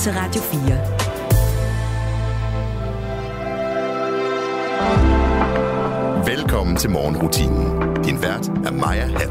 til Radio 4. Velkommen til morgenrutinen. Din vært er Maja Hall.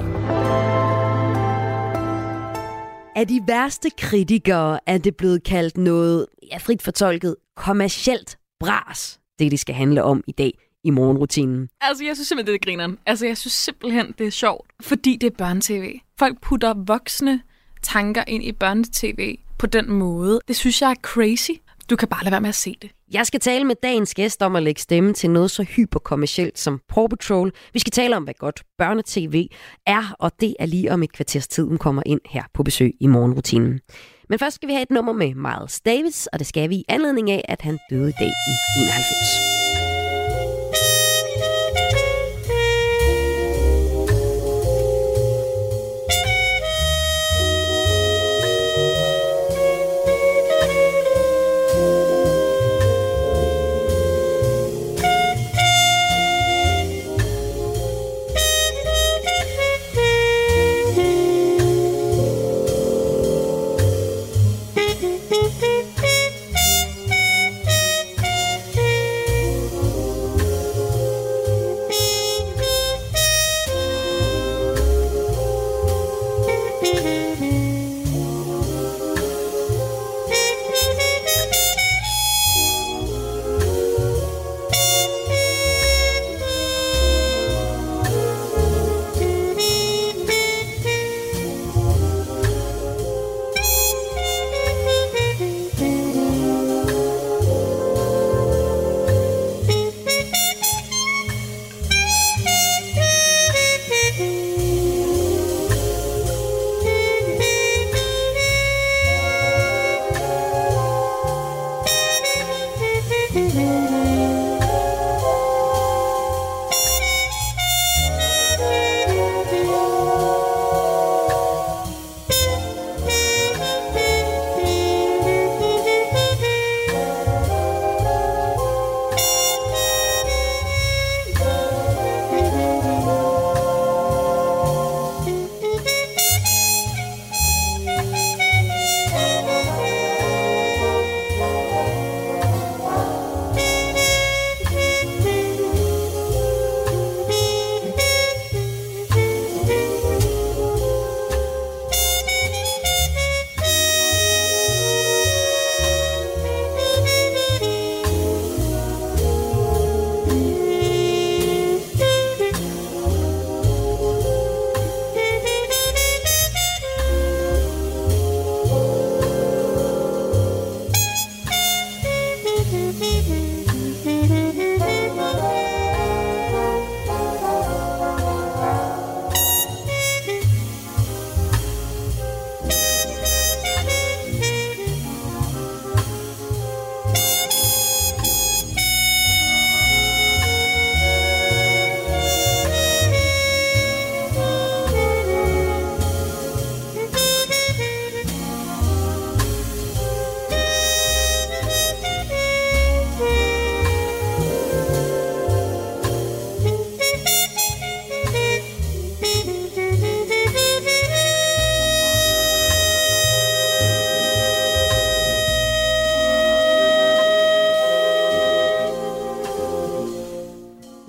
Af de værste kritikere er det blevet kaldt noget, ja, frit fortolket, kommercielt bras, det det skal handle om i dag i morgenrutinen. Altså, jeg synes simpelthen, det er grineren. Altså, jeg synes simpelthen, det er sjovt, fordi det er børnetv. Folk putter voksne tanker ind i børnetv på den måde. Det synes jeg er crazy. Du kan bare lade være med at se det. Jeg skal tale med dagens gæst om at lægge stemme til noget så hyperkommercielt som Paw Patrol. Vi skal tale om, hvad godt børnetv er, og det er lige om et kvarters tid, hun kommer ind her på besøg i morgenrutinen. Men først skal vi have et nummer med Miles Davis, og det skal vi i anledning af, at han døde i dag i 91.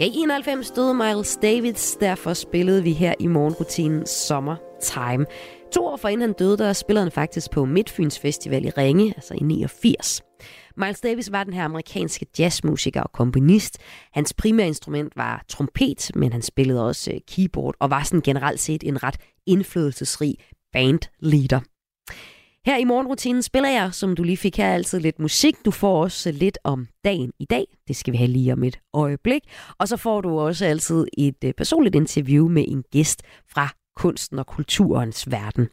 I 91 stod Miles Davids, derfor spillede vi her i morgenrutinen Summertime. To år forinden han døde, der spillede han faktisk på Midtfyns Festival i Ringe, altså i 89. Miles Davis var den her amerikanske jazzmusiker og komponist. Hans primære instrument var trompet, men han spillede også øh, keyboard og var sådan generelt set en ret indflydelsesrig bandleader. Her i morgenrutinen spiller jeg, som du lige fik her, altid lidt musik. Du får også lidt om dagen i dag. Det skal vi have lige om et øjeblik. Og så får du også altid et øh, personligt interview med en gæst fra kunsten og kulturens verden.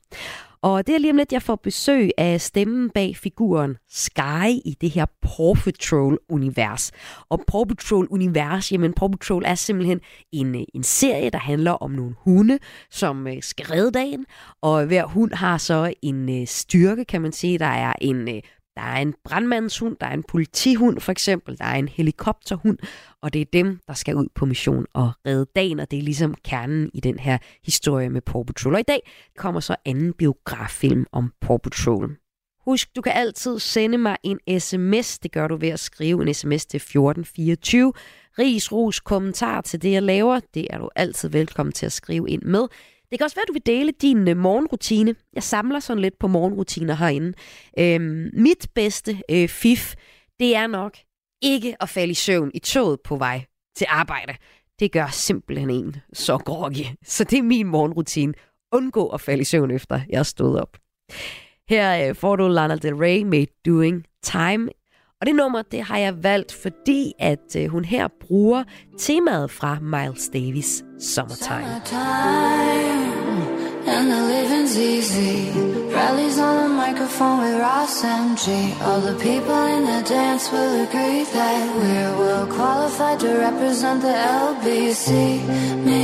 Og det er lige om lidt, jeg får besøg af stemmen bag figuren Sky i det her Paw Patrol-univers. Og Paw Patrol-univers, jamen Paw Patrol er simpelthen en, øh, en serie, der handler om nogle hunde, som øh, skal redde dagen. Og hver hund har så en øh, styrke, kan man sige. Der er en der er en brandmandshund, der er en politihund for eksempel, der er en helikopterhund, og det er dem, der skal ud på mission og redde dagen, og det er ligesom kernen i den her historie med Paw Patrol. Og i dag kommer så anden biograffilm om Paw Patrol. Husk, du kan altid sende mig en sms. Det gør du ved at skrive en sms til 1424. Ris, ros, kommentar til det, jeg laver. Det er du altid velkommen til at skrive ind med. Det kan også være, at du vil dele din øh, morgenrutine. Jeg samler sådan lidt på morgenrutiner herinde. Øhm, mit bedste øh, fif, det er nok ikke at falde i søvn i toget på vej til arbejde. Det gør simpelthen en så groggy. Så det er min morgenrutine. Undgå at falde i søvn efter jeg er stået op. Her øh, får du Lana Del Rey med Doing Time. Og det nummer, det har jeg valgt, fordi at øh, hun her bruger temaet fra Miles Davis' Summertime. Summertime. and the living's easy. Rallies on the microphone with Ross MG. All the people in the dance will agree that we're well qualified to represent the LBC. Me,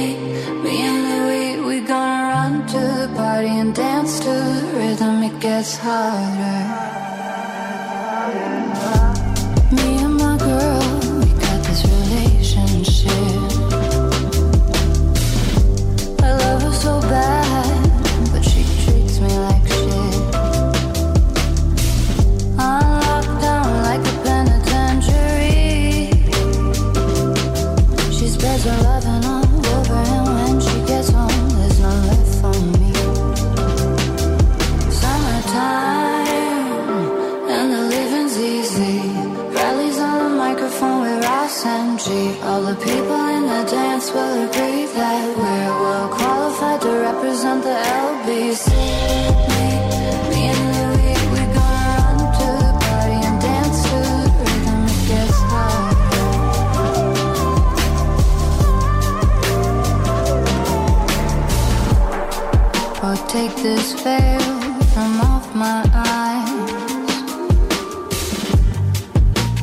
me and Louis, we gonna run to the party and dance to the rhythm. It gets harder. Relationship. I love her so bad. Will agree that we're well qualified to represent the LBC. Me, me and Louis, we gonna run to the party and dance to the rhythm. Gets. Oh, take this veil from off my eyes.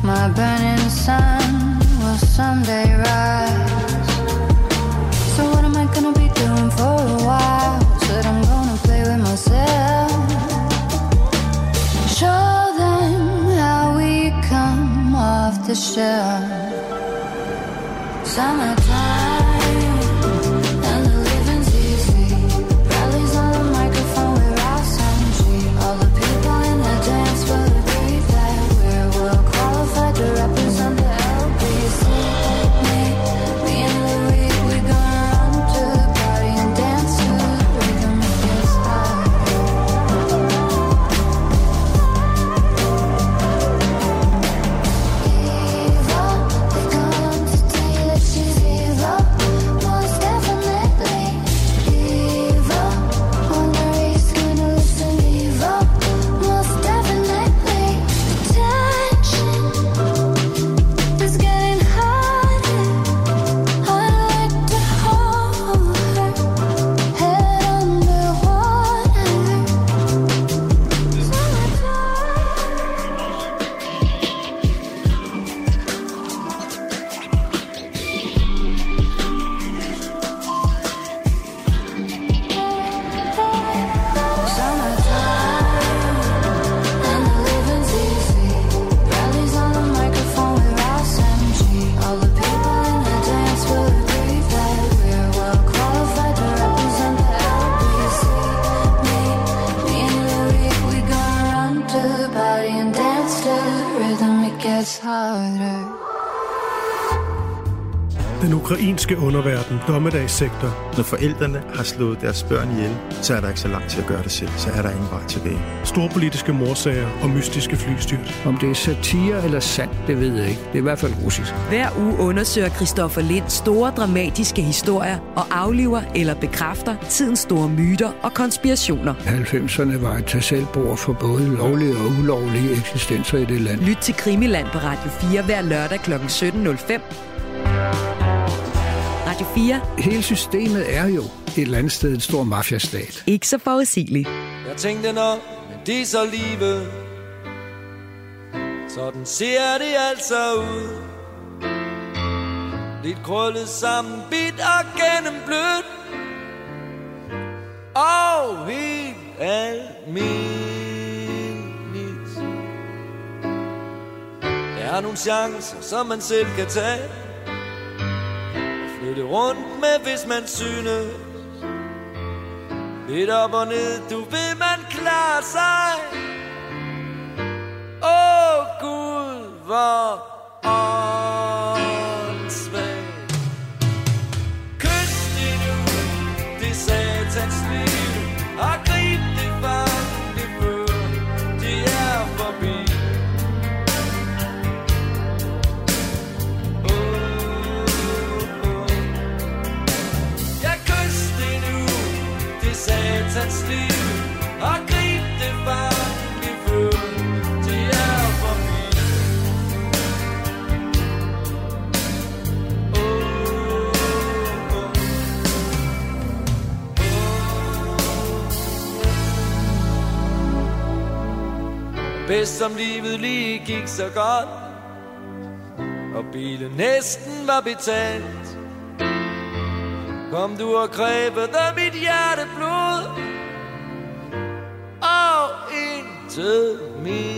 My burning sun will someday rise. to share. Ukrainske underverden, dommedagssektor. Når forældrene har slået deres børn ihjel, så er der ikke så langt til at gøre det selv. Så er der ingen vej tilbage. Storpolitiske morsager og mystiske flystyrt. Om det er satire eller sandt, det ved jeg ikke. Det er i hvert fald russisk. Hver uge undersøger Christoffer Lind store dramatiske historier og afliver eller bekræfter tidens store myter og konspirationer. 90'erne var et tag for både lovlige og ulovlige eksistenser i det land. Lyt til Krimiland på Radio 4 hver lørdag kl. 17.05 Radio 4. Hele systemet er jo et eller andet sted en stor mafiastat. Ikke så forudsigeligt. Jeg tænkte nok, men det er så livet. Sådan ser det altså ud. Lidt krøllet sammen, bit og gennemblødt. Og helt almindeligt. Der er nogle chancer, som man selv kan tage bytte rundt med, hvis man synes. Lidt op og ned, du ved, man klarer sig. Åh oh, Gud, hvor åh Som livet lige gik så godt. Og bilen næsten var betalt. Kom du og krævede mit hjerteblod. Og intet mindre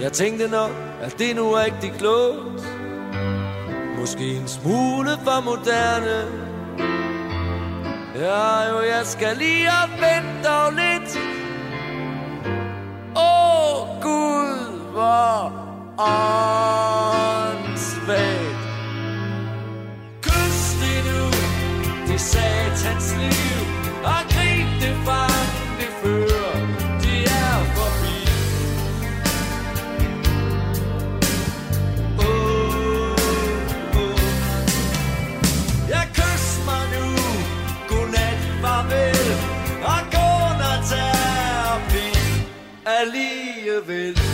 Jeg tænkte nok, at det nu er rigtig klogt. Måske en smule for moderne. Ja, jo, jeg skal lige og vente dog lidt. Åh, oh, Gud, hvor åndssvagt. Kys det nu, det satans liv Og grib det fra, det fører, alligevel Jeg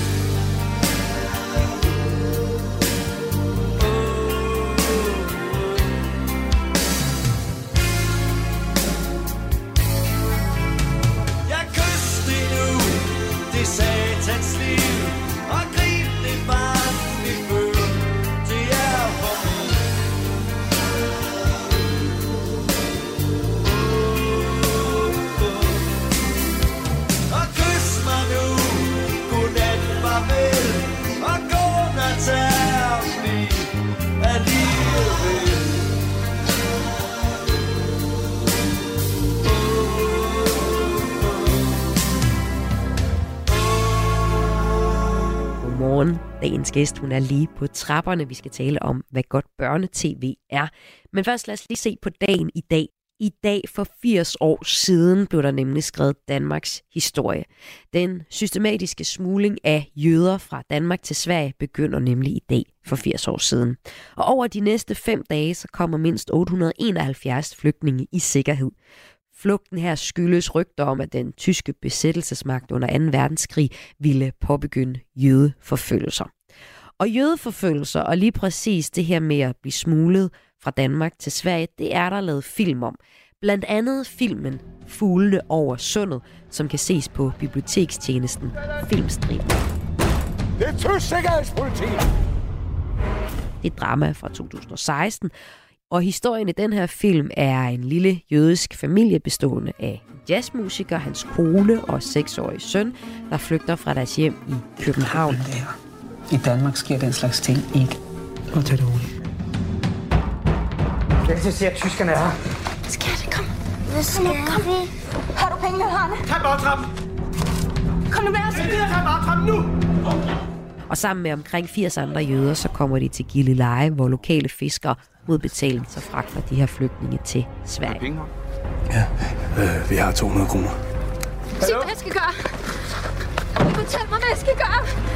Dagens gæst, hun er lige på trapperne. Vi skal tale om, hvad godt børnetv er. Men først lad os lige se på dagen i dag. I dag for 80 år siden blev der nemlig skrevet Danmarks historie. Den systematiske smugling af jøder fra Danmark til Sverige begynder nemlig i dag for 80 år siden. Og over de næste fem dage, så kommer mindst 871 flygtninge i sikkerhed. Flugten her skyldes rygter om, at den tyske besættelsesmagt under 2. verdenskrig ville påbegynde jødeforfølgelser. Og jødeforfølgelser, og lige præcis det her med at blive smuglet fra Danmark til Sverige, det er der lavet film om. Blandt andet filmen Fuglene over sundet, som kan ses på bibliotekstjenesten Filmstriben. Det er tysk sikkerhedspoliti! Det er drama fra 2016, og historien i den her film er en lille jødisk familie bestående af en jazzmusiker, hans kone og seksårige søn, der flygter fra deres hjem i København. I Danmark sker den slags ting ikke. Og tag det roligt. Jeg kan se, at tyskerne er her. Skat, kom. Hvad skal kom. vi? Har du pengene, Hanne? Tag bagtrappen! Kom nu med os. Jeg gider tage bagtrappen nu! Og sammen med omkring 80 andre jøder, så kommer de til Gilleleje, hvor lokale fiskere mod betaling så fragter de her flygtninge til Sverige. Ja, øh, vi har 200 kroner. Sig, hvad jeg skal gøre. Fortæl mig, hvad jeg skal gøre.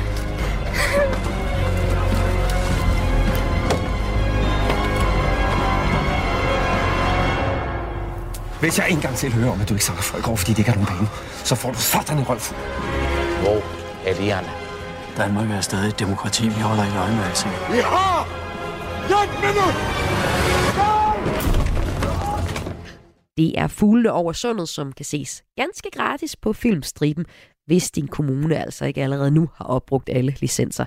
Hvis jeg en gang til hører om, at du ikke sakker folk over, fordi de ikke har nogen penge, så får du sådan en røvfuld. Hvor er lærerne? Danmark er stadig et demokrati, vi holder i øje med alting. Vi har et minut! Det er Fuglene over sundet, som kan ses ganske gratis på Filmstriben, hvis din kommune altså ikke allerede nu har opbrugt alle licenser.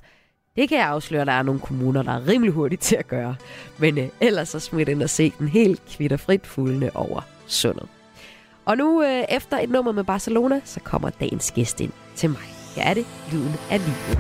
Det kan jeg afsløre, at der er nogle kommuner, der er rimelig hurtigt til at gøre. Men øh, ellers så smid ind og se den helt kvitterfrit Fuglene over sundet. Og nu øh, efter et nummer med Barcelona, så kommer dagens gæst ind til mig. Her er det Lyden af livet.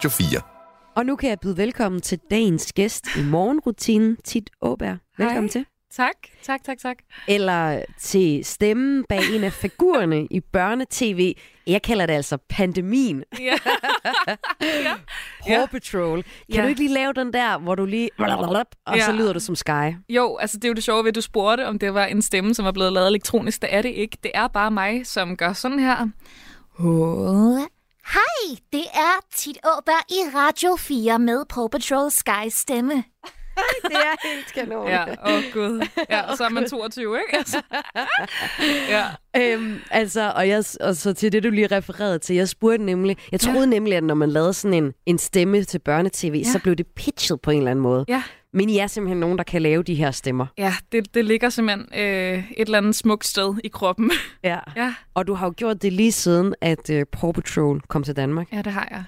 Radio 4. Og nu kan jeg byde velkommen til dagens gæst i morgenrutinen, Tit Åberg. Velkommen Hej. til. Tak, tak, tak, tak. Eller til stemmen bag en af figurerne i børnetv. Jeg kalder det altså pandemien. Ja. ja. Paw Patrol. Kan Ja. du ikke lige lave den der, hvor du lige... Og så Ja. lyder du som Sky. Jo, altså det er jo det sjove ved, at du spurgte, om det var en stemme, som var blevet lavet elektronisk. Det er det ikke. Det er bare mig, som gør sådan her. Hej, det er Tit Åberg i Radio 4 med Paw Patrol Sky stemme. det er helt kanon. Ja, åh oh, gud. Ja, og så er man 22, ikke? Altså. ja. Øhm, altså, og, jeg, og så til det, du lige refererede til, jeg spurgte nemlig, jeg troede ja. nemlig, at når man lavede sådan en, en stemme til børnetv, ja. så blev det pitchet på en eller anden måde. Ja. Men I er simpelthen nogen, der kan lave de her stemmer. Ja, det, det ligger simpelthen øh, et eller andet smukt sted i kroppen. Ja. ja. Og du har jo gjort det lige siden, at uh, Paw Patrol kom til Danmark. Ja, det har jeg.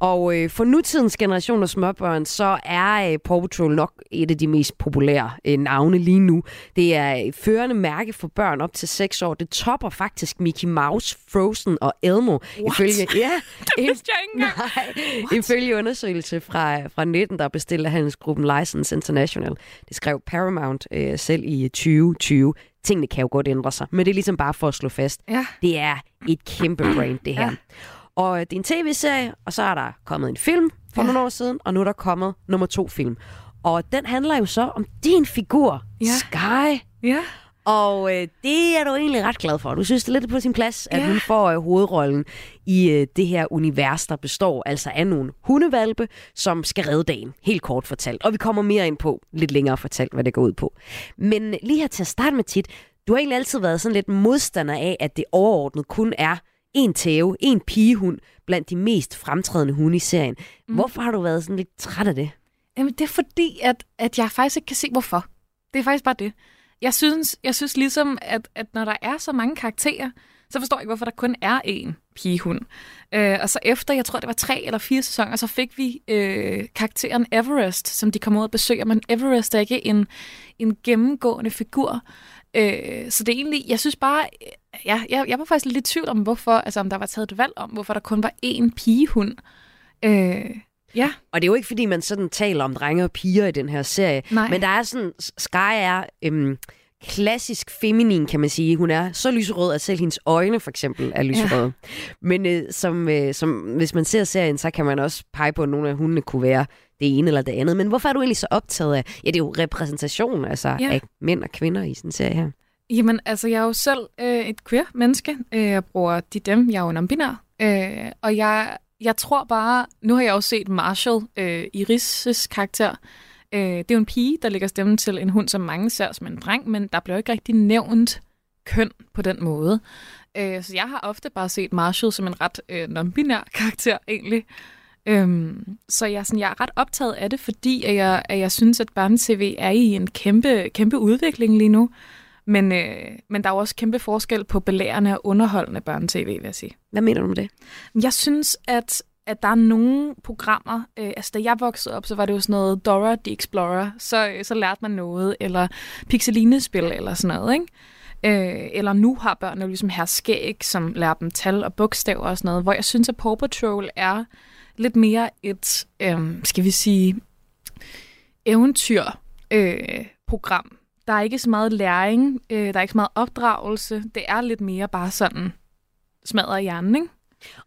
Og øh, for nutidens generation af småbørn, så er øh, Paw Patrol nok et af de mest populære øh, navne lige nu. Det er et førende mærke for børn op til 6 år. Det topper faktisk Mickey Mouse, Frozen og Elmo. What? Ifølge, ja, Det vidste jeg ikke engang. Nej, ifølge undersøgelse fra, fra 19, der bestiller handelsgruppen License International. Det skrev Paramount øh, selv i 2020. Tingene kan jo godt ændre sig, men det er ligesom bare for at slå fast. Ja. Det er et kæmpe brand, det her. Ja. Og det er en tv-serie, og så er der kommet en film for ja. nogle år siden, og nu er der kommet nummer to film. Og den handler jo så om din figur, Ja. Sky. Ja. Og øh, det er du egentlig ret glad for. Du synes, det er lidt på sin plads, at Ja. hun får øh, hovedrollen i øh, det her univers, der består altså af nogle hundevalpe, som skal redde dagen, helt kort fortalt. Og vi kommer mere ind på, lidt længere fortalt, hvad det går ud på. Men øh, lige her til at starte med tit, du har egentlig altid været sådan lidt modstander af, at det overordnet kun er en tæve, en pigehund, blandt de mest fremtrædende hunde i serien. Mm. Hvorfor har du været sådan lidt træt af det? Jamen, det er fordi, at, at jeg faktisk ikke kan se, hvorfor. Det er faktisk bare det. Jeg synes, jeg synes ligesom, at, at når der er så mange karakterer, så forstår jeg ikke, hvorfor der kun er én pigehund. Øh, og så efter, jeg tror, det var tre eller fire sæsoner, så fik vi øh, karakteren Everest, som de kom ud og besøger. Men Everest er ikke en, en gennemgående figur. Øh, så det er egentlig, jeg synes bare, ja, jeg, jeg var faktisk lidt i tvivl om, hvorfor, altså om der var taget et valg om, hvorfor der kun var én pigehund. Øh, ja. Og det er jo ikke, fordi man sådan taler om drenge og piger i den her serie. Nej. Men der er sådan, Sky er øhm, klassisk feminin, kan man sige. Hun er så lyserød, at selv hendes øjne for eksempel er lyserøde. Ja. Men øh, som, øh, som, hvis man ser serien, så kan man også pege på, at nogle af hundene kunne være det ene eller det andet. Men hvorfor er du egentlig så optaget af, ja det er jo repræsentation altså, Ja. af mænd og kvinder i sådan en serie her. Jamen, altså, jeg er jo selv øh, et queer-menneske. Øh, jeg bruger de dem, jeg er jo non-binær. Øh, og jeg, jeg tror bare, nu har jeg jo set Marshall, øh, Iris' karakter. Øh, det er jo en pige, der lægger stemmen til en hund, som mange ser som en dreng, men der bliver ikke rigtig nævnt køn på den måde. Øh, så jeg har ofte bare set Marshall som en ret øh, non-binær karakter, egentlig. Øhm, så jeg, er sådan, jeg er ret optaget af det, fordi at jeg, at jeg synes, at børnetv er i en kæmpe, kæmpe udvikling lige nu. Men, øh, men der er jo også kæmpe forskel på belærende og underholdende børnetv, vil jeg sige. Hvad mener du med det? Jeg synes, at, at der er nogle programmer, øh, altså da jeg voksede op, så var det jo sådan noget Dora the Explorer, så, øh, så lærte man noget, eller Pixeline-spil eller sådan noget, ikke? Øh, eller nu har børnene jo ligesom her skæg, som lærer dem tal og bogstaver og sådan noget, hvor jeg synes, at Paw Patrol er lidt mere et, øh, skal vi sige, eventyr Øh, program. der er ikke så meget læring, øh, der er ikke så meget opdragelse, det er lidt mere bare sådan smadret hjernen, ikke?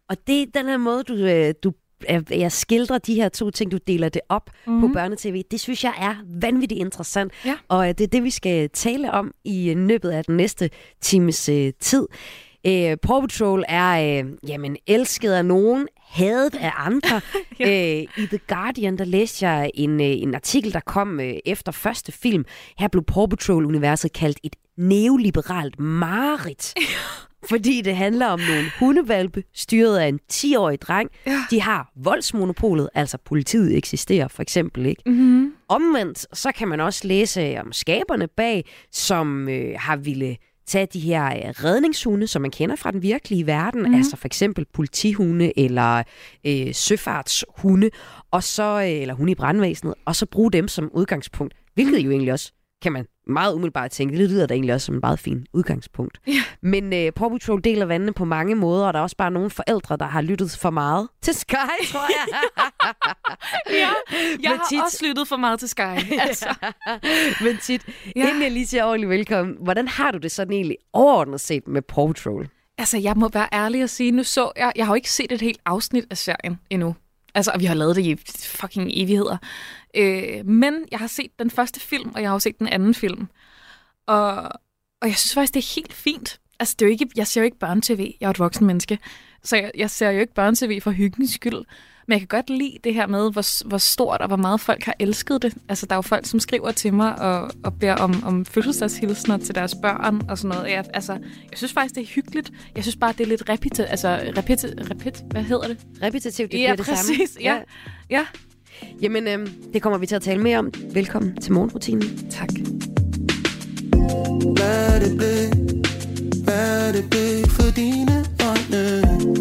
Og det er den her måde, du, øh, du at jeg skildrer de her to ting, du deler det op Mhm. mm-hmm. på børnetv, det synes jeg er vanvittigt interessant. Ja. Og øh, det er det, vi skal tale om i øh, løbet af den næste times øh, tid. Øh, Paw Patrol er øh, jamen, elsket af nogen, hadet af andre. ja. øh, I The Guardian, der læste jeg en, øh, en artikel, der kom øh, efter første film. Her blev Paw Patrol-universet kaldt et neoliberalt mareridt. Fordi det handler om nogle hundevalpe, styret af en 10-årig dreng. Ja. De har voldsmonopolet, altså politiet eksisterer for eksempel ikke. Mm-hmm. Omvendt, så kan man også læse om skaberne bag, som øh, har ville tage de her øh, redningshunde, som man kender fra den virkelige verden, Mhm. mm. altså for eksempel politihunde eller øh, søfartshunde, og så, øh, eller hunde i brandvæsenet, og så bruge dem som udgangspunkt, hvilket jo egentlig også kan man meget umiddelbart tænke. Det lyder da egentlig også som en meget fin udgangspunkt. Ja. Men øh, Paw Patrol deler vandene på mange måder, og der er også bare nogle forældre, der har lyttet for meget til Sky, tror jeg. ja, jeg Men har tit- også lyttet for meget til Sky. Altså. Men tit, ja. inden jeg lige siger ordentligt velkommen, hvordan har du det sådan egentlig overordnet set med Paw Patrol? altså, jeg må være ærlig og sige, nu så jeg... Jeg har jo ikke set et helt afsnit af serien endnu. Altså, og vi har lavet det i fucking evigheder. Øh, men jeg har set den første film, og jeg har også set den anden film. Og, og jeg synes faktisk, det er helt fint. Altså, det er jo ikke, jeg ser jo ikke børnetv. Jeg er et voksen menneske. Så jeg, jeg ser jo ikke børnetv for hyggens skyld. Men jeg kan godt lide det her med, hvor, hvor stort og hvor meget folk har elsket det. Altså, der er jo folk, som skriver til mig og, og beder om, om fødselsdagshilsner til deres børn og sådan noget. Jeg, altså, jeg synes faktisk, det er hyggeligt. Jeg synes bare, det er lidt repeti... Altså, repeti... Repet... Hvad hedder det? Repetitivt, det ja, bliver det samme. præcis. Ja, ja. Jamen, øhm, det kommer vi til at tale mere om. Velkommen til morgenrutinen. Tak. Hvad er det blevet? Hvad er det for dine øjne?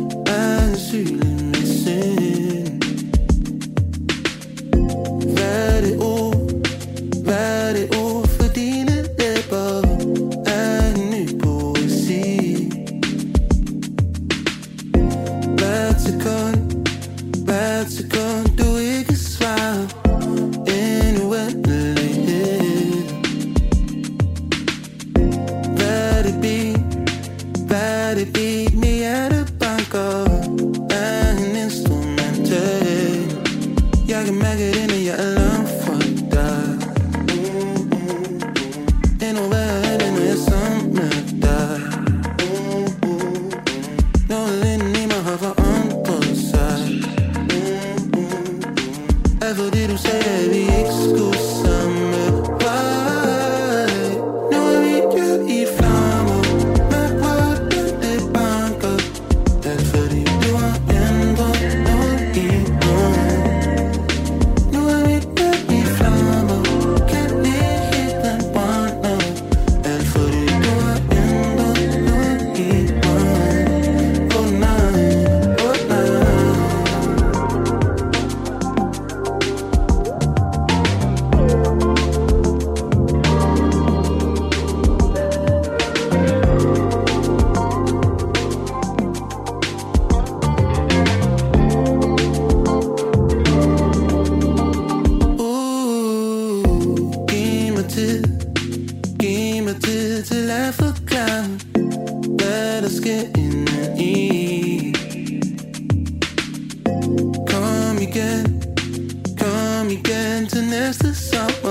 Igen til næste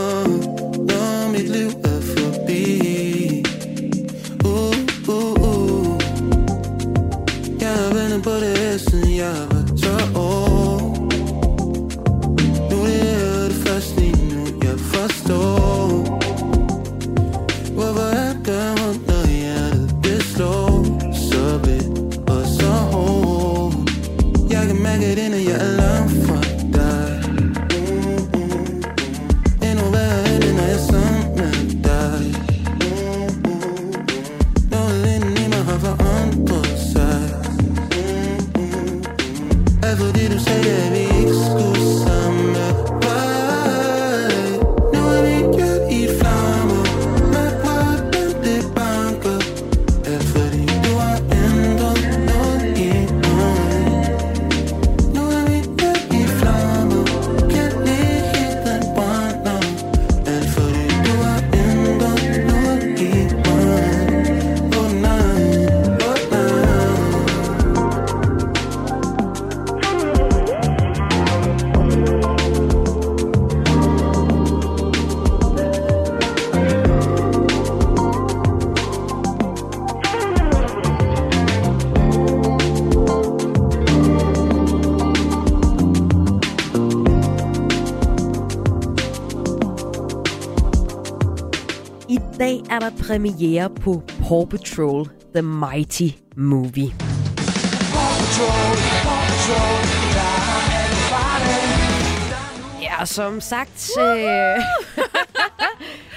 er der premiere på Paw Patrol The Mighty Movie. Ja, som sagt... Øh,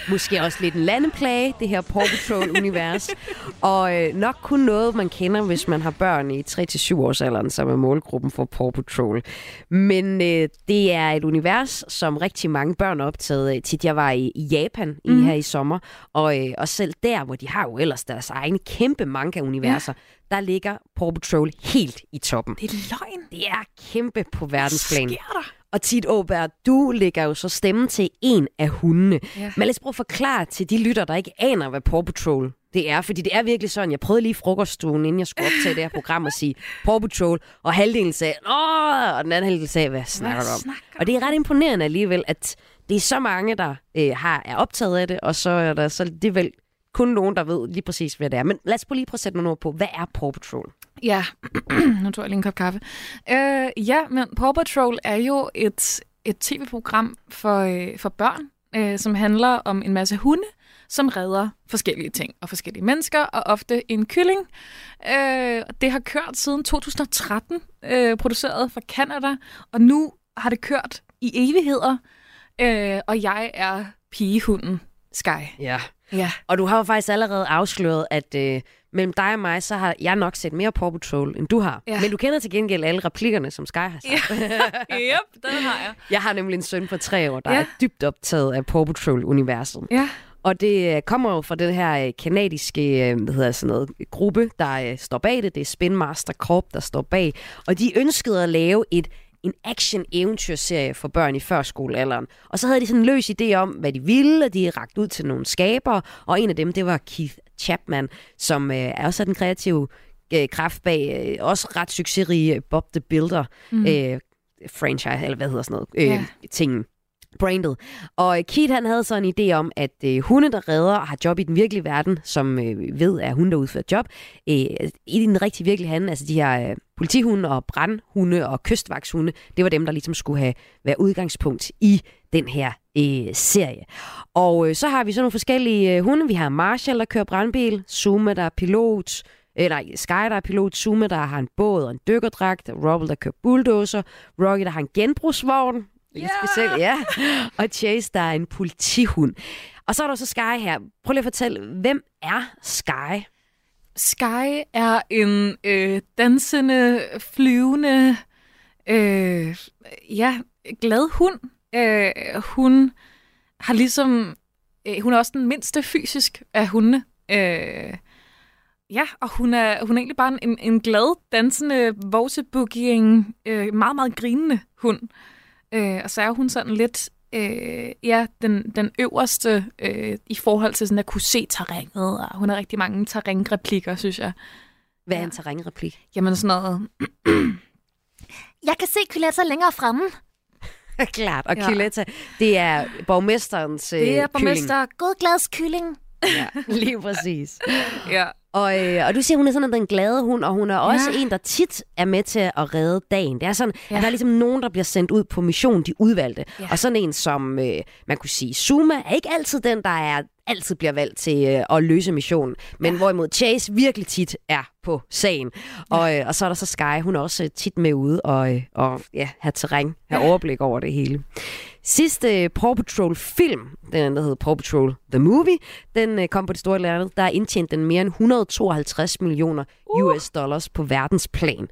Måske også lidt en landeplage, det her Paw Patrol-univers. og øh, nok kun noget, man kender, hvis man har børn i 3-7 års alderen, som er målgruppen for Paw Patrol. Men øh, det er et univers, som rigtig mange børn er optaget af. Tit jeg var i, i Japan i, Mhm. her i sommer, og, øh, og selv der, hvor de har jo ellers deres egne kæmpe manga-universer, ja. der ligger Paw Patrol helt i toppen. Det er løgn. Det er kæmpe på verdensplan. Hvad sker der? Og Tit Åberg, du lægger jo så stemme til en af hundene. Ja. Men lad os prøve at forklare til de lytter, der ikke aner, hvad Paw Patrol det er. Fordi det er virkelig sådan, jeg prøvede lige i frokoststuen, inden jeg skulle optage det her program, og sige Paw Patrol, og halvdelen sagde, Åh! og den anden halvdel sagde, hvad snakker du om? snakker Og det er ret imponerende alligevel, at det er så mange, der øh, har, er optaget af det, og så er der så det vel kun nogen, der ved lige præcis, hvad det er. Men lad os prøve lige prøve at sætte nogle ord på, hvad er Paw Patrol? Ja, nu tror jeg lige en kop kaffe. Øh, ja, men Paw Patrol er jo et, et tv-program for, øh, for børn, øh, som handler om en masse hunde, som redder forskellige ting og forskellige mennesker, og ofte en kylling. Øh, det har kørt siden 2013, øh, produceret fra Canada, og nu har det kørt i evigheder, øh, og jeg er pigehunden Sky. Ja. Ja. Og du har jo faktisk allerede afsløret, at øh, mellem dig og mig, så har jeg nok set mere Paw Patrol, end du har. Ja. Men du kender til gengæld alle replikkerne, som Sky har sagt. yep, den har jeg. Jeg har nemlig en søn på tre år, der Ja. er dybt optaget af Paw Patrol-universet. Ja. Og det øh, kommer jo fra den her øh, kanadiske øh, hvad hedder sådan noget, gruppe, der står bag det. Det er Spin Master Corp, der står bag. Og de ønskede at lave et en action-eventyrserie for børn i førskolealderen. Og så havde de sådan en løs idé om, hvad de ville, og de ragt ud til nogle skabere. Og en af dem, det var Keith Chapman, som øh, er også den kreative øh, kraft bag øh, også ret succesrige Bob the Builder Mhm. øh, franchise, eller hvad hedder sådan noget, øh, Ja. tingen brandet. Og øh, Keith han havde så en idé om, at øh, hunde, der redder og har job i den virkelige verden, som øh, ved, at hunde, der udfører job, øh, i den rigtige virkelige handel, altså de her øh, politihunde og brandhunde og kystvagtshunde, det var dem, der ligesom skulle have været udgangspunkt i den her øh, serie. Og øh, så har vi så nogle forskellige øh, hunde. Vi har Marshall, der kører brandbil, Zuma, der er pilot, øh, nej, Sky, der er pilot, Zuma, der har en båd og en dykkerdragt, Rubble, der kører bulldozer, Rocky, der har en genbrugsvogn, Lidt yeah! specielt, ja. Og Chase, der er en politihund. Og så er der så Sky her. Prøv lige at fortælle, hvem er Sky? Sky er en øh, dansende, flyvende, øh, ja, glad hund. Øh, hun har ligesom, øh, hun er også den mindste fysisk af hundene. Øh, ja, og hun er, hun er egentlig bare en, en glad, dansende, vovsebugging, øh, meget, meget grinende hund. Øh, og så er hun sådan lidt, øh, ja, den, den øverste øh, i forhold til sådan at kunne se terrænet, og hun har rigtig mange terrænreplikker, synes jeg. Hvad er en terrænreplik? Jamen sådan noget, Jeg kan se Kyletta længere fremme. Klart. Og Ja. Kyletta, det er borgmesterens øh, Det er kylling. borgmester Godglads kylling. Ja, lige præcis. ja. Og, øh, og du siger, hun er sådan den glade hund, og hun er også Ja. en, der tit er med til at redde dagen. Det er sådan, ja. at der er ligesom nogen, der bliver sendt ud på mission, de udvalgte. Ja. Og sådan en som, øh, man kunne sige, Zuma er ikke altid den, der er altid bliver valgt til øh, at løse missionen. Men ja. hvorimod Chase virkelig tit er på sagen. Og, øh, og så er der så Sky, hun er også øh, tit med ude og, øh, og ja, have terræn, have overblik over det hele. Sidste øh, Paw Patrol film, den der hedder Paw Patrol The Movie, den øh, kom på det store lærred. Der er indtjent den mere end 152 millioner US dollars på verdensplan.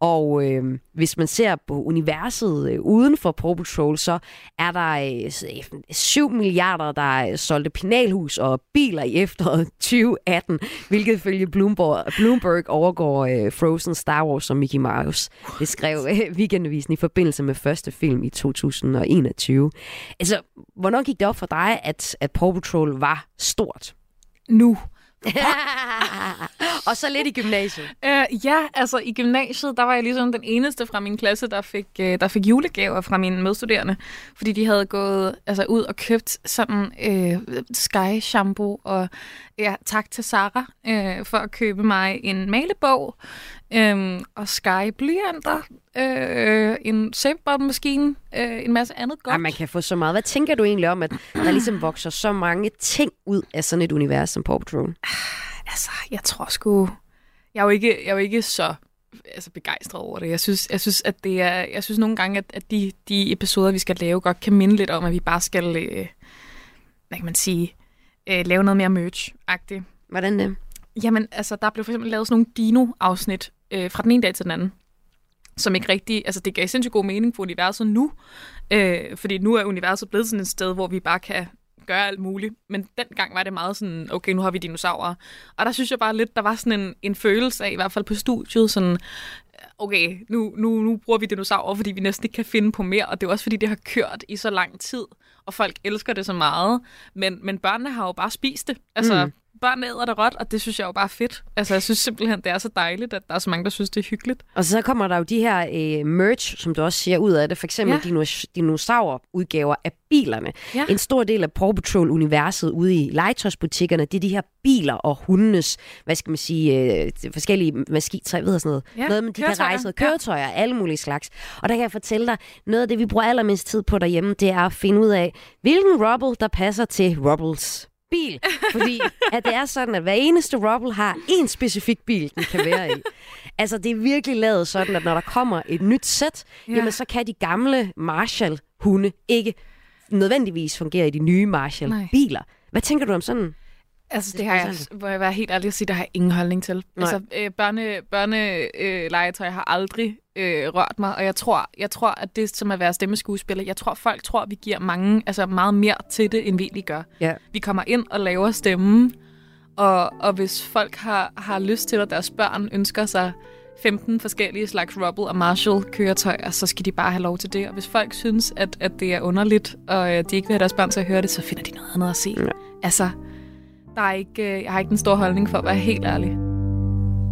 Og øh, hvis man ser på universet øh, uden for Paw Patrol, så er der øh, s- øh, 7 milliarder, der øh, solgte penalhus og biler i efteråret 2018, hvilket ifølge Bloomberg, Bloomberg overgår øh, Frozen, Star Wars og Mickey Mouse. Det skrev øh, Weekendavisen i forbindelse med første film i 2021. Altså, hvornår gik det op for dig, at, at Paw Patrol var stort? nu. og så lidt i gymnasiet. Øh, ja, altså i gymnasiet, der var jeg ligesom den eneste fra min klasse, der fik, øh, der fik julegaver fra mine medstuderende, fordi de havde gået altså, ud og købt sådan øh, Sky shampoo, og ja, tak til Sara øh, for at købe mig en malebog, øh, og Sky blyanter, øh, en sæbebåndmaskine, øh, en masse andet godt. Ej, man kan få så meget. Hvad tænker du egentlig om, at der ligesom vokser så mange ting ud af sådan et univers som Paw Patrol? Altså, jeg tror sgu... Jeg er jo ikke, jeg er jo ikke så altså, begejstret over det. Jeg synes, jeg synes, at det er, jeg synes nogle gange, at, at de, de episoder, vi skal lave, godt kan minde lidt om, at vi bare skal, øh, hvad kan man sige, øh, lave noget mere merch-agtigt. Hvordan det? Jamen, altså, der blev for eksempel lavet sådan nogle dino-afsnit øh, fra den ene dag til den anden, som ikke rigtig, altså det gav sindssygt god mening for universet nu, øh, fordi nu er universet blevet sådan et sted, hvor vi bare kan gøre alt muligt. Men dengang var det meget sådan, okay, nu har vi dinosaurer. Og der synes jeg bare lidt, der var sådan en, en følelse af, i hvert fald på studiet, sådan, okay, nu, nu, nu bruger vi dinosaurer, fordi vi næsten ikke kan finde på mere, og det er også fordi, det har kørt i så lang tid, og folk elsker det så meget. Men, men børnene har jo bare spist det. Altså, mm børn æder det råt, og det synes jeg jo bare er fedt. Altså, jeg synes simpelthen, det er så dejligt, at der er så mange, der synes, det er hyggeligt. Og så kommer der jo de her øh, merch, som du også siger, ud af det. For eksempel ja. dinos- dinosaurudgaver af bilerne. Ja. En stor del af Paw Patrol-universet ude i legetøjsbutikkerne, det er de her biler og hundenes, hvad skal man sige, øh, forskellige maskintræ, ved sådan noget. Ja. Noget, med de kan rejse, køretøjer, ja. alle mulige slags. Og der kan jeg fortælle dig, noget af det, vi bruger allermest tid på derhjemme, det er at finde ud af, hvilken rubble, der passer til rubbles bil. Fordi at det er sådan, at hver eneste Rubble har en specifik bil, den kan være i. Altså, det er virkelig lavet sådan, at når der kommer et nyt sæt, ja. jamen så kan de gamle Marshall-hunde ikke nødvendigvis fungere i de nye Marshall-biler. Hvad tænker du om sådan Altså, det har jeg, hvor jeg være helt ærlig at sige, der har jeg ingen holdning til. Nej. Altså, øh, børne, børne øh, har aldrig øh, rørt mig, og jeg tror, jeg tror, at det som at være stemmeskuespiller, jeg tror, folk tror, at vi giver mange, altså meget mere til det, end vi egentlig gør. Ja. Vi kommer ind og laver stemmen, og, og hvis folk har, har lyst til, at deres børn ønsker sig 15 forskellige slags Rubble og Marshall-køretøjer, så skal de bare have lov til det. Og hvis folk synes, at, at det er underligt, og øh, de ikke vil have deres børn til at høre det, så finder de noget andet at se. Ja. Altså, der er ikke, øh, jeg har ikke den store holdning for at være helt ærlig.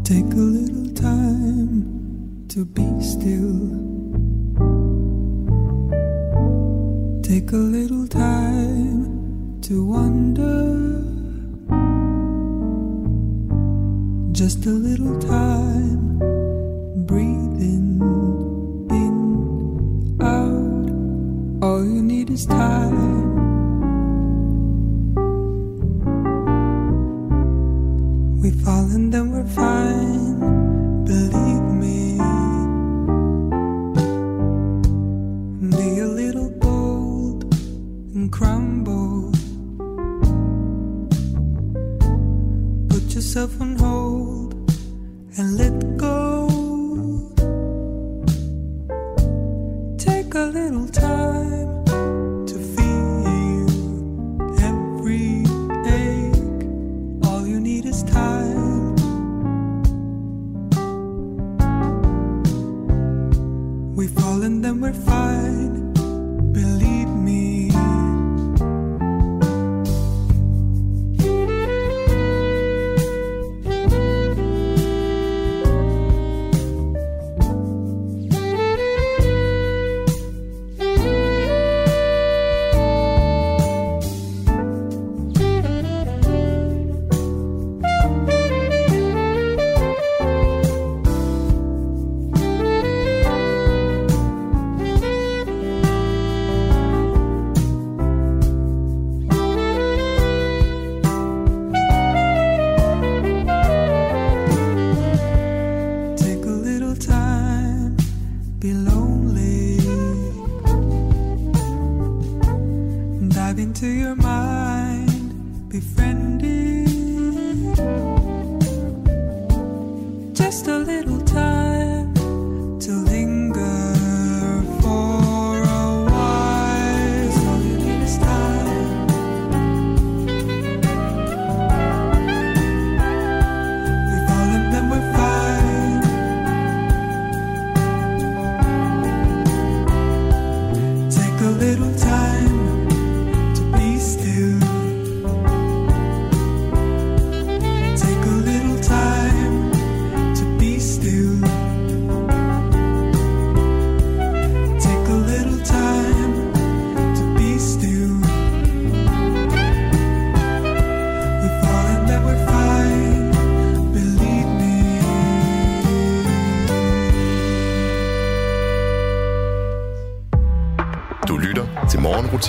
Take a little time to be still. Take a little time to wonder. Just a little time, breathe in, in, out. All you need is time. And then we're fine, believe me. Be a little bold and crumble. Put yourself on hold and let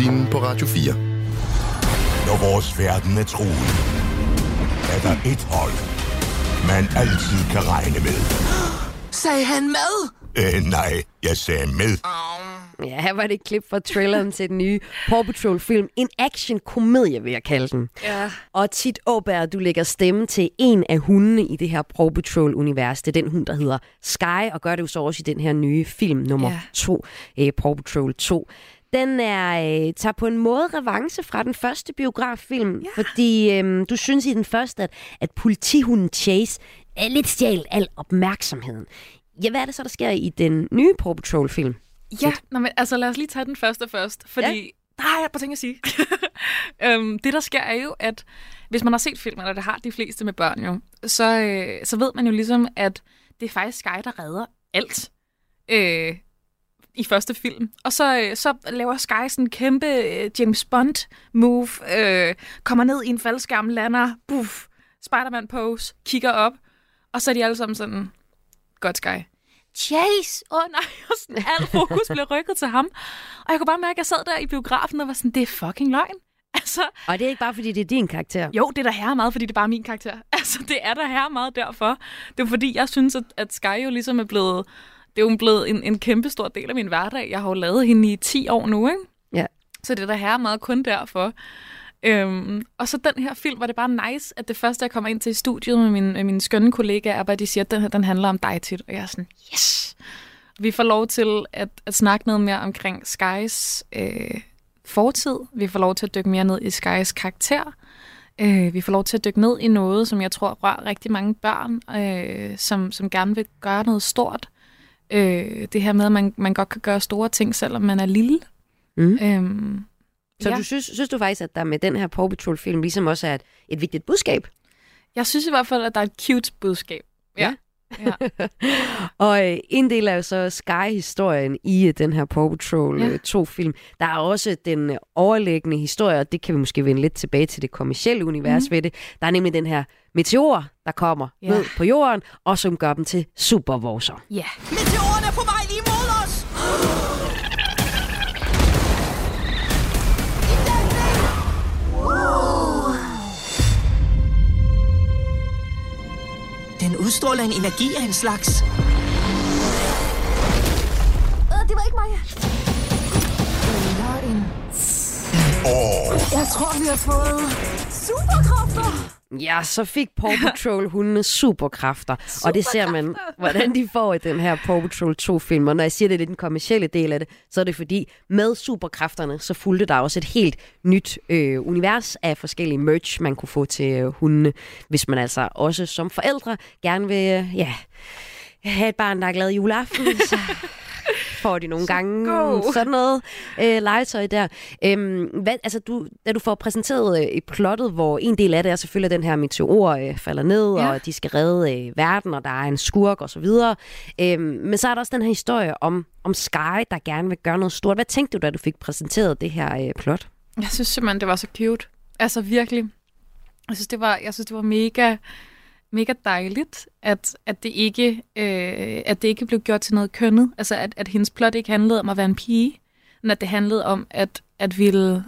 Morgenrutinen på Radio 4. Når vores verden er truet, er der et hold, man altid kan regne med. Sagde han med? Øh, nej, jeg sagde med. Ja, her var det et klip fra traileren til den nye Paw Patrol-film. En action-komedie, vil jeg kalde den. Ja. Og tit Åberg, du lægger stemme til en af hundene i det her Paw Patrol-univers. Det er den hund, der hedder Sky, og gør det jo så også i den her nye film nummer Ja. 2, eh, Paw Patrol 2. Den er, øh, tager på en måde revanche fra den første biograffilm, ja. fordi øh, du synes i den første, at, at politihunden Chase er lidt stjælt al opmærksomheden. Ja, hvad er det så, der sker i den nye Paw Patrol-film? Ja, nå, men, altså lad os lige tage den første først, fordi ja. der har jeg par ting at sige. øhm, det, der sker, er jo, at hvis man har set filmen, og det har de fleste med børn jo, så, øh, så ved man jo ligesom, at det er faktisk Sky, der redder alt øh, i første film. Og så, øh, så laver Sky sådan en kæmpe øh, James Bond-move, øh, kommer ned i en faldskærm, lander, buff, Spider-Man-pose, kigger op, og så er de alle sammen sådan, godt Sky. Chase! Åh oh, nej, og sådan, alt fokus blev rykket til ham. Og jeg kunne bare mærke, at jeg sad der i biografen og var sådan, det er fucking løgn. Altså, Og det er ikke bare, fordi det er din karakter. jo, det er da her meget, fordi det er bare min karakter. Altså, det er da her meget derfor. Det er fordi, jeg synes, at, at Sky jo ligesom er blevet... Det er jo blevet en, en kæmpe stor del af min hverdag. Jeg har jo lavet hende i 10 år nu, ikke? Ja. Så det er da her meget kun derfor. Øhm, og så den her film var det bare nice, at det første, jeg kommer ind til i studiet med min, med mine skønne kollegaer, er bare, at de siger, at den her den handler om dig tit. Og jeg er sådan, yes! Vi får lov til at, at snakke noget mere omkring Skys øh, fortid. Vi får lov til at dykke mere ned i Skys karakter. Øh, vi får lov til at dykke ned i noget, som jeg tror rører rigtig mange børn, øh, som, som gerne vil gøre noget stort. Øh, det her med, at man, man godt kan gøre store ting, selvom man er lille. Mm. Øhm, Så ja. du synes, synes du faktisk, at der med den her Paw Patrol-film ligesom også er et, et vigtigt budskab? Jeg synes i hvert fald, at der er et cute budskab. Ja. ja. Og øh, en del er jo så Sky-historien i øh, den her Paw Patrol Ja. ja. 2-film. Der er også den øh, overliggende historie, og det kan vi måske vende lidt tilbage til det kommercielle univers Mhm. ved det. Der er nemlig den her meteor, der kommer Ja. ned på jorden, og som gør dem til supervorser. Ja. Meteoren er på vej lige mod os! Udstråler en energi af en slags. Øh, det var ikke mig. Eller en... Jeg tror, vi har fået superkræfter. Ja, så fik Paw Patrol hundene superkræfter, og det ser man, hvordan de får i den her Paw Patrol 2-film. Og når jeg siger, det er den kommercielle del af det, så er det fordi, med superkræfterne, så fulgte der også et helt nyt øh, univers af forskellige merch, man kunne få til øh, hundene, hvis man altså også som forældre gerne vil øh, ja, have et barn, der er glad i juleaften, så får de nogle gange go. sådan noget øh, legetøj der. Øhm, hvad, altså du, da du får præsenteret øh, i plottet, hvor en del af det er selvfølgelig, at den her meteor øh, falder ned, Ja. og de skal redde øh, verden, og der er en skurk og så videre. Øhm, men så er der også den her historie om, om Sky, der gerne vil gøre noget stort. Hvad tænkte du, da du fik præsenteret det her øh, plot? Jeg synes simpelthen, det var så cute. Altså virkelig. Jeg synes, det var, jeg synes, det var mega, mega dejligt, at, at, det ikke, øh, at det ikke blev gjort til noget kønnet. Altså, at, at hendes plot ikke handlede om at være en pige, men at det handlede om at, at ville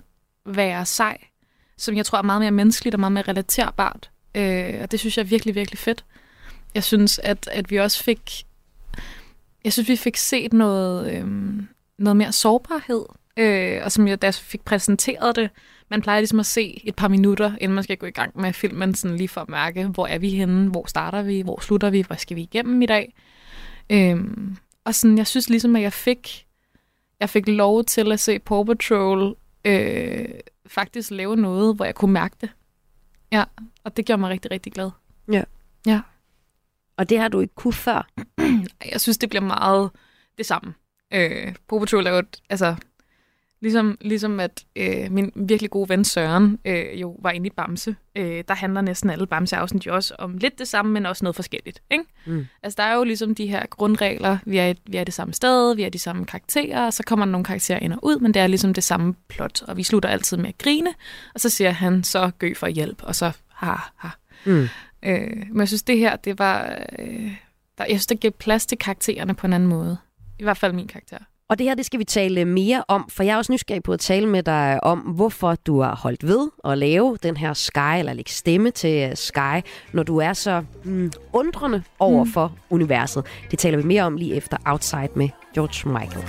være sej, som jeg tror er meget mere menneskeligt og meget mere relaterbart. Øh, og det synes jeg er virkelig, virkelig fedt. Jeg synes, at, at vi også fik... Jeg synes, vi fik set noget, øh, noget mere sårbarhed. Øh, og som jeg, da fik præsenteret det, man plejer ligesom at se et par minutter, inden man skal gå i gang med filmen, sådan lige for at mærke, hvor er vi henne, hvor starter vi, hvor slutter vi, hvor skal vi igennem i dag. Øhm, og sådan, jeg synes ligesom, at jeg fik, jeg fik lov til at se Paw Patrol øh, faktisk lave noget, hvor jeg kunne mærke det. Ja, og det gjorde mig rigtig, rigtig glad. Ja. Ja. Og det har du ikke kunne før? Jeg synes, det bliver meget det samme. Øh, Paw Patrol er jo et, altså, ligesom, ligesom at øh, min virkelig gode ven Søren øh, jo var inde i Bamse. Øh, der handler næsten alle Bamse-afsnit jo også om lidt det samme, men også noget forskelligt. Ikke? Mm. Altså, der er jo ligesom de her grundregler. Vi er, vi er det samme sted, vi er de samme karakterer, og så kommer der nogle karakterer ind og ud, men det er ligesom det samme plot. Og vi slutter altid med at grine, og så siger han så gø for hjælp, og så ha, ha. Mm. Øh, men jeg synes, det her, det var... Øh, der, jeg synes, det gav plads til karaktererne på en anden måde. I hvert fald min karakter. Og det her, det skal vi tale mere om, for jeg er også nysgerrig på at tale med dig om, hvorfor du har holdt ved at lave den her Sky, eller lægge stemme til øh, Sky, når du er så mm, undrende over for universet. Det taler vi mere om lige efter Outside med George Michael.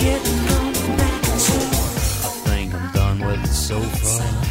I think I'm done with it so far.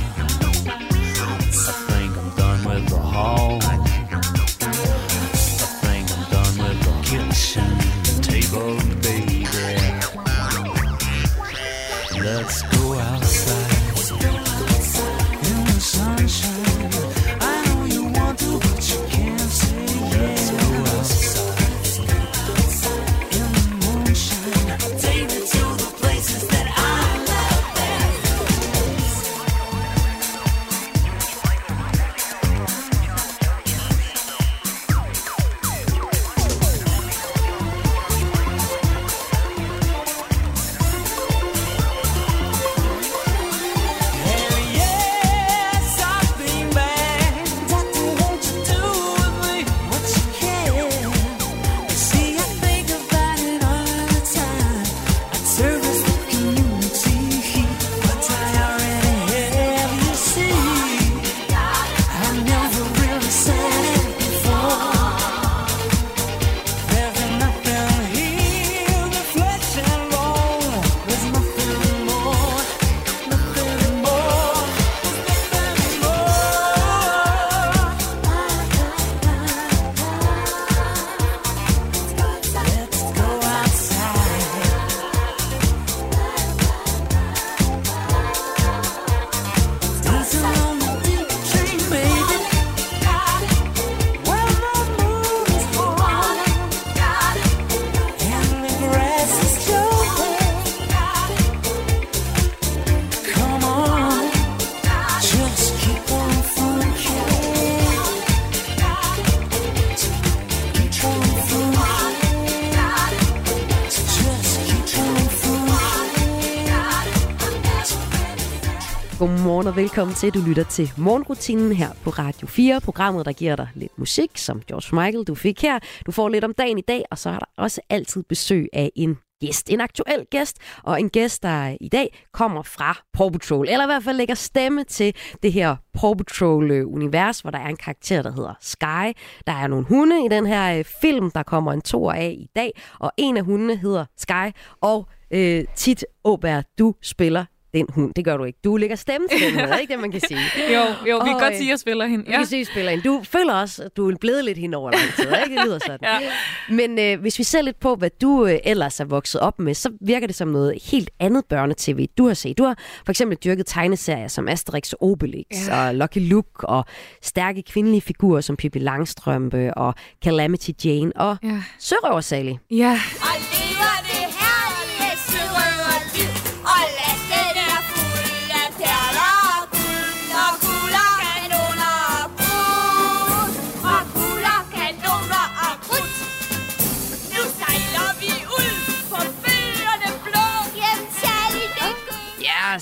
Godmorgen og velkommen til. Du lytter til morgenrutinen her på Radio 4. Programmet, der giver dig lidt musik, som George Michael, du fik her. Du får lidt om dagen i dag, og så er der også altid besøg af en gæst. En aktuel gæst, og en gæst, der i dag kommer fra Paw Patrol, eller i hvert fald lægger stemme til det her Paw Patrol-univers, hvor der er en karakter, der hedder Sky. Der er nogle hunde i den her øh, film, der kommer en toer af i dag, og en af hundene hedder Sky, og øh, tit Åbær, du spiller den hund. Det gør du ikke. Du lægger stemme til den hund, ikke det, man kan sige? Jo, jo vi kan Og, godt øh, sige, at jeg spiller hende. Vi kan sige, at spiller hende. Du føler også, at du er blevet lidt hende over lang tid, ikke? Det lyder sådan. Ja. Men øh, hvis vi ser lidt på, hvad du øh, ellers er vokset op med, så virker det som noget helt andet børnetv, du har set. Du har for eksempel dyrket tegneserier som Asterix og Obelix Ja. og Lucky Luke og stærke kvindelige figurer som Pippi Langstrømpe og Calamity Jane og Ja. Sørøver Sally. Ja,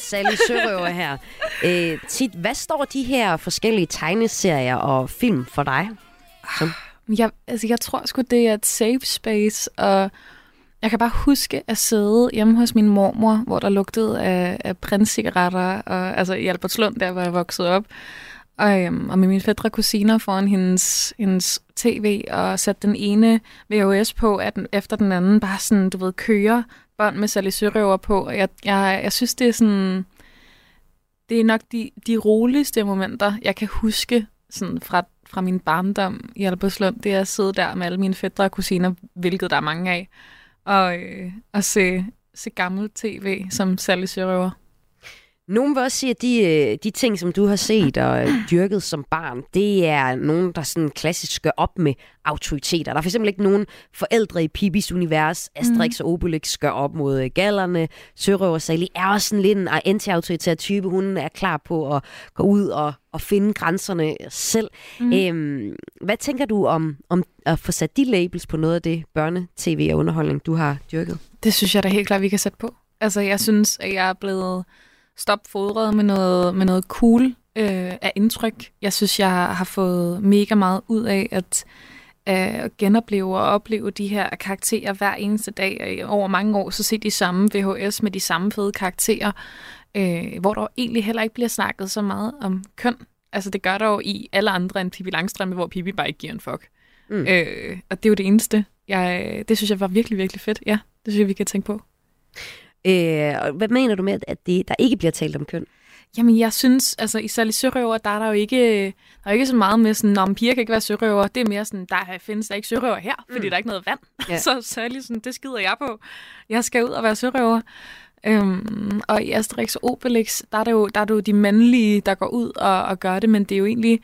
Sally Sørøver her. Øh, tit, hvad står de her forskellige tegneserier og film for dig? Som? Ah, jeg, altså, jeg tror sgu, det er et safe space, og jeg kan bare huske at sidde hjemme hos min mormor, hvor der lugtede af, af prinscigaretter, og, altså i Albertslund, der hvor jeg voksede op, og, øhm, og med mine fædre kusiner foran hendes, hendes tv, og satte den ene VHS på at den, efter den anden, bare sådan, du ved, kører bånd med Sally Sørøver på, og jeg, jeg, jeg synes, det er sådan, det er nok de, de roligste momenter, jeg kan huske sådan fra, fra min barndom i Albertslund, det er at sidde der med alle mine fædre og kusiner, hvilket der er mange af, og, øh, og se, se gammel tv som Sally Sørøver. Nogen vil også sige, at de, øh, de ting, som du har set og øh, dyrket som barn, det er nogen, der sådan klassisk gør op med autoriteter. Der er for eksempel ikke nogen forældre i Pibis univers. Asterix og Obelix gør op mod øh, gallerne. Sørøver Sally er også sådan lidt en anti-autoritær type. Hun er klar på at gå ud og, og finde grænserne selv. Mm. Øhm, hvad tænker du om, om at få sat de labels på noget af det børnetv og underholdning, du har dyrket? Det synes jeg da helt klart, vi kan sætte på. Altså, jeg synes, at jeg er blevet stopfodret med noget, med noget cool øh, af indtryk. Jeg synes, jeg har fået mega meget ud af at øh, genopleve og opleve de her karakterer hver eneste dag. Og Over mange år, så se de samme VHS med de samme fede karakterer, øh, hvor der egentlig heller ikke bliver snakket så meget om køn. Altså, det gør der jo i alle andre end Pippi Langstrømpe, hvor Pippi bare ikke giver en fuck. Mm. Mm. Øh, og det er jo det eneste. Jeg, det synes jeg var virkelig, virkelig fedt. Ja, det synes jeg, vi kan tænke på. Øh, og hvad mener du med, at det, der ikke bliver talt om køn? Jamen, jeg synes, altså i Sally Sørøver, der er der jo ikke, der er ikke så meget med sådan, om piger kan ikke være sørøver. Det er mere sådan, der findes der ikke sørøver her, fordi Mm. der er ikke noget vand. Ja. Så Sally sådan, det skider jeg på. Jeg skal ud og være sørøver. Øhm, og i Asterix og Obelix, der er, det jo, der er det jo de mandlige, der går ud og, og gør det, men det er jo egentlig,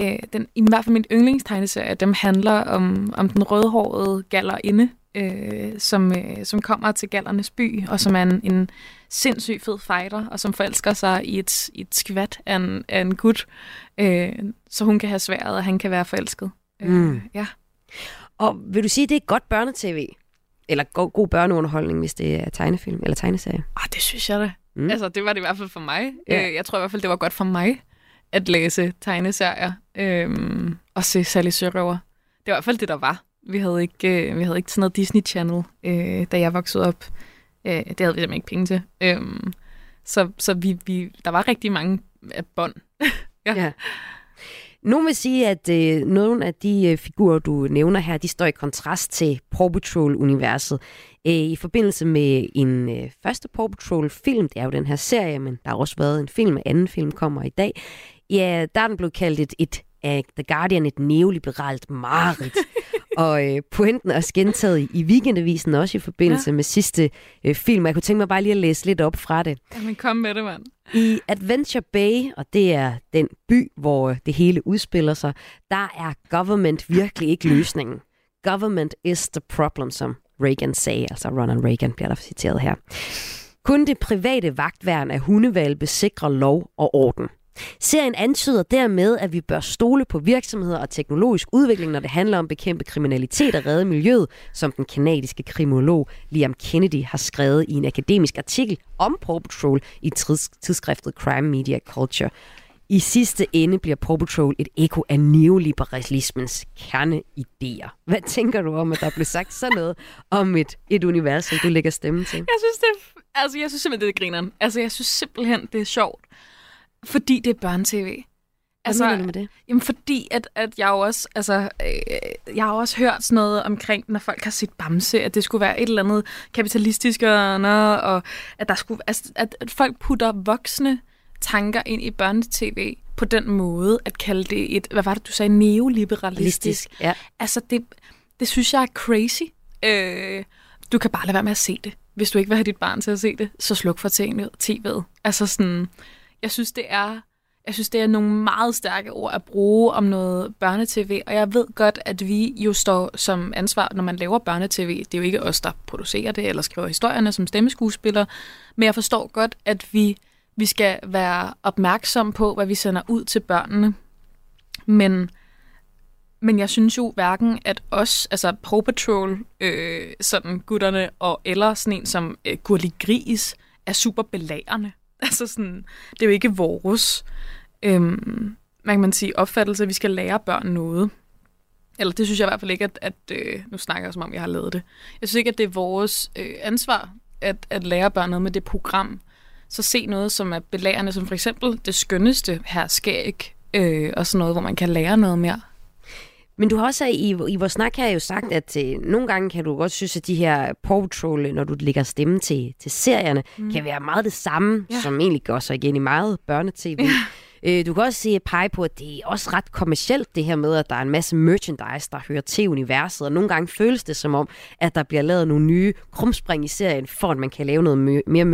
øh, den, i hvert fald min yndlingstegneserie, dem handler om, om den rødhårede gallerinde, øh, som, øh, som kommer til gallernes by, og som er en, en sindssyg fed fighter, og som forelsker sig i et, i et skvat af en, af en gut, øh, så hun kan have sværet, og han kan være forelsket. Mm. Øh, ja. Og vil du sige, at det er godt børnetv? Eller god, god børneunderholdning, hvis det er tegnefilm eller tegneserie? Ah, det synes jeg da. Mm. Altså, det var det i hvert fald for mig. Ja. Øh, jeg tror i hvert fald, det var godt for mig at læse tegneserier øhm, og se Sally Sørøver. Det var i hvert fald det, der var. Vi havde ikke, øh, vi havde ikke sådan noget Disney Channel, øh, da jeg voksede op. Øh, det havde vi simpelthen ikke penge til. Øhm, så så vi, vi, der var rigtig mange af bånd. ja. ja. Nogle vil sige, at øh, nogle af de øh, figurer, du nævner her, de står i kontrast til Paw Patrol-universet. Øh, I forbindelse med en øh, første Paw Patrol-film, det er jo den her serie, men der har også været en film, anden film kommer i dag, ja, der er den blevet kaldt et, et af The Guardian et neoliberalt mareridt. og øh, pointen er også gentaget i, i weekendavisen, også i forbindelse ja. Med sidste øh, film. Jeg kunne tænke mig bare lige at læse lidt op fra det. Jamen, kom med det, mand. I Adventure Bay, og det er den by, hvor det hele udspiller sig, der er government virkelig ikke løsningen. Government is the problem, som Reagan sagde, altså Ronald Reagan bliver der citeret her. Kun det private vagtværn af hundevalpe sikrer lov og orden. Serien antyder dermed, at vi bør stole på virksomheder og teknologisk udvikling, når det handler om at bekæmpe kriminalitet og redde miljøet, som den kanadiske kriminolog Liam Kennedy har skrevet i en akademisk artikel om Paw Patrol i tidsskriftet Crime Media Culture. I sidste ende bliver Paw Patrol et eko af neoliberalismens kerneidéer. Hvad tænker du om, at der blev sagt sådan noget om et, et univers, som du lægger stemme til? Jeg synes, det er, altså, jeg synes simpelthen, det er grineren. Altså, jeg synes simpelthen, det er sjovt. Fordi det er børnetv. Altså, mener du med det? Jamen fordi, at, at jeg jo også, altså, øh, jeg har også hørt sådan noget omkring, når folk har set Bamse, at det skulle være et eller andet kapitalistisk og, og at der skulle, altså, at, at folk putter voksne tanker ind i børnetv på den måde, at kalde det et, hvad var det, du sagde, neoliberalistisk. ja. Altså, det, det synes jeg er crazy. Øh, du kan bare lade være med at se det. Hvis du ikke vil have dit barn til at se det, så sluk for tv'et. Altså sådan, jeg synes, det er jeg synes, det er nogle meget stærke ord at bruge om noget børnetv, og jeg ved godt, at vi jo står som ansvar, når man laver børnetv. Det er jo ikke os, der producerer det eller skriver historierne som stemmeskuespillere, men jeg forstår godt, at vi, vi skal være opmærksom på, hvad vi sender ud til børnene. Men, men jeg synes jo hverken, at os, altså Paw Patrol, øh, sådan gutterne, og eller sådan en som øh, Gurli Gris, er super belærende. Altså sådan, det er jo ikke vores, øhm, man kan man sige, opfattelse, at vi skal lære børn noget. Eller det synes jeg i hvert fald ikke, at, at øh, nu snakker jeg som om, jeg har lavet det. Jeg synes ikke, at det er vores øh, ansvar at, at lære børn noget med det program. Så se noget, som er belærende, som for eksempel det skønneste her skæg, øh, og sådan noget, hvor man kan lære noget mere. Men du har også i, i vores snak her jo sagt, at øh, nogle gange kan du godt synes, at de her Paw Patrol, når du lægger stemme til, til serierne, mm. kan være meget det samme, ja. som egentlig går så igen i meget børnetv. Ja. Øh, du kan også sige, pege på, at det er også ret kommercielt, det her med, at der er en masse merchandise, der hører til universet, og nogle gange føles det som om, at der bliver lavet nogle nye krumspring i serien, for at man kan lave noget mere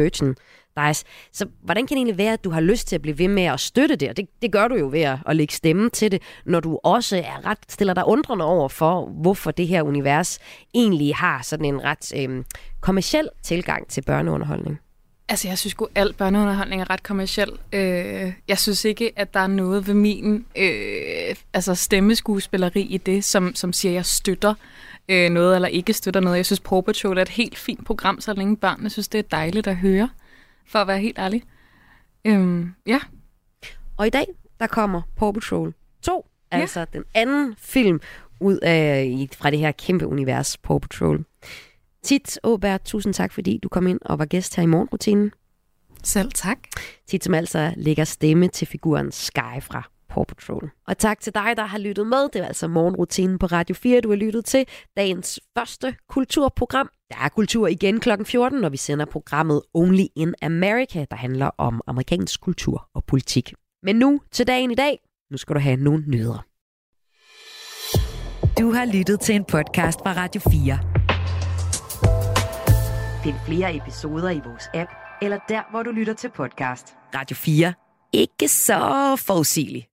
merchandise. Så hvordan kan det egentlig være, at du har lyst til at blive ved med at støtte det? Og det, det gør du jo ved at, at lægge stemme til det, når du også er ret, stiller dig undrende over for, hvorfor det her univers egentlig har sådan en ret øh, kommersiel tilgang til børneunderholdning. Altså, jeg synes godt al børneunderholdning er ret kommersiel. Øh, jeg synes ikke, at der er noget ved min øh, altså stemmeskuespilleri i det, som, som siger, at jeg støtter øh, noget eller ikke støtter noget. Jeg synes, Paw Patrol er et helt fint program, så længe børnene synes, det er dejligt at høre, for at være helt ærlig. Øh, ja. Og i dag, der kommer Paw Patrol 2, ja. altså den anden film ud af, fra det her kæmpe univers, Paw Patrol. Tit Åbert, tusind tak, fordi du kom ind og var gæst her i morgenrutinen. Selv tak. Tit som altså lægger stemme til figuren Sky fra Paw Patrol. Og tak til dig, der har lyttet med. Det er altså morgenrutinen på Radio 4, du har lyttet til. Dagens første kulturprogram. Der er kultur igen kl. 14, når vi sender programmet Only in America, der handler om amerikansk kultur og politik. Men nu til dagen i dag. Nu skal du have nogle nyheder. Du har lyttet til en podcast fra Radio 4. Find flere episoder i vores app, eller der, hvor du lytter til podcast. Radio 4. Ikke så forudsigeligt.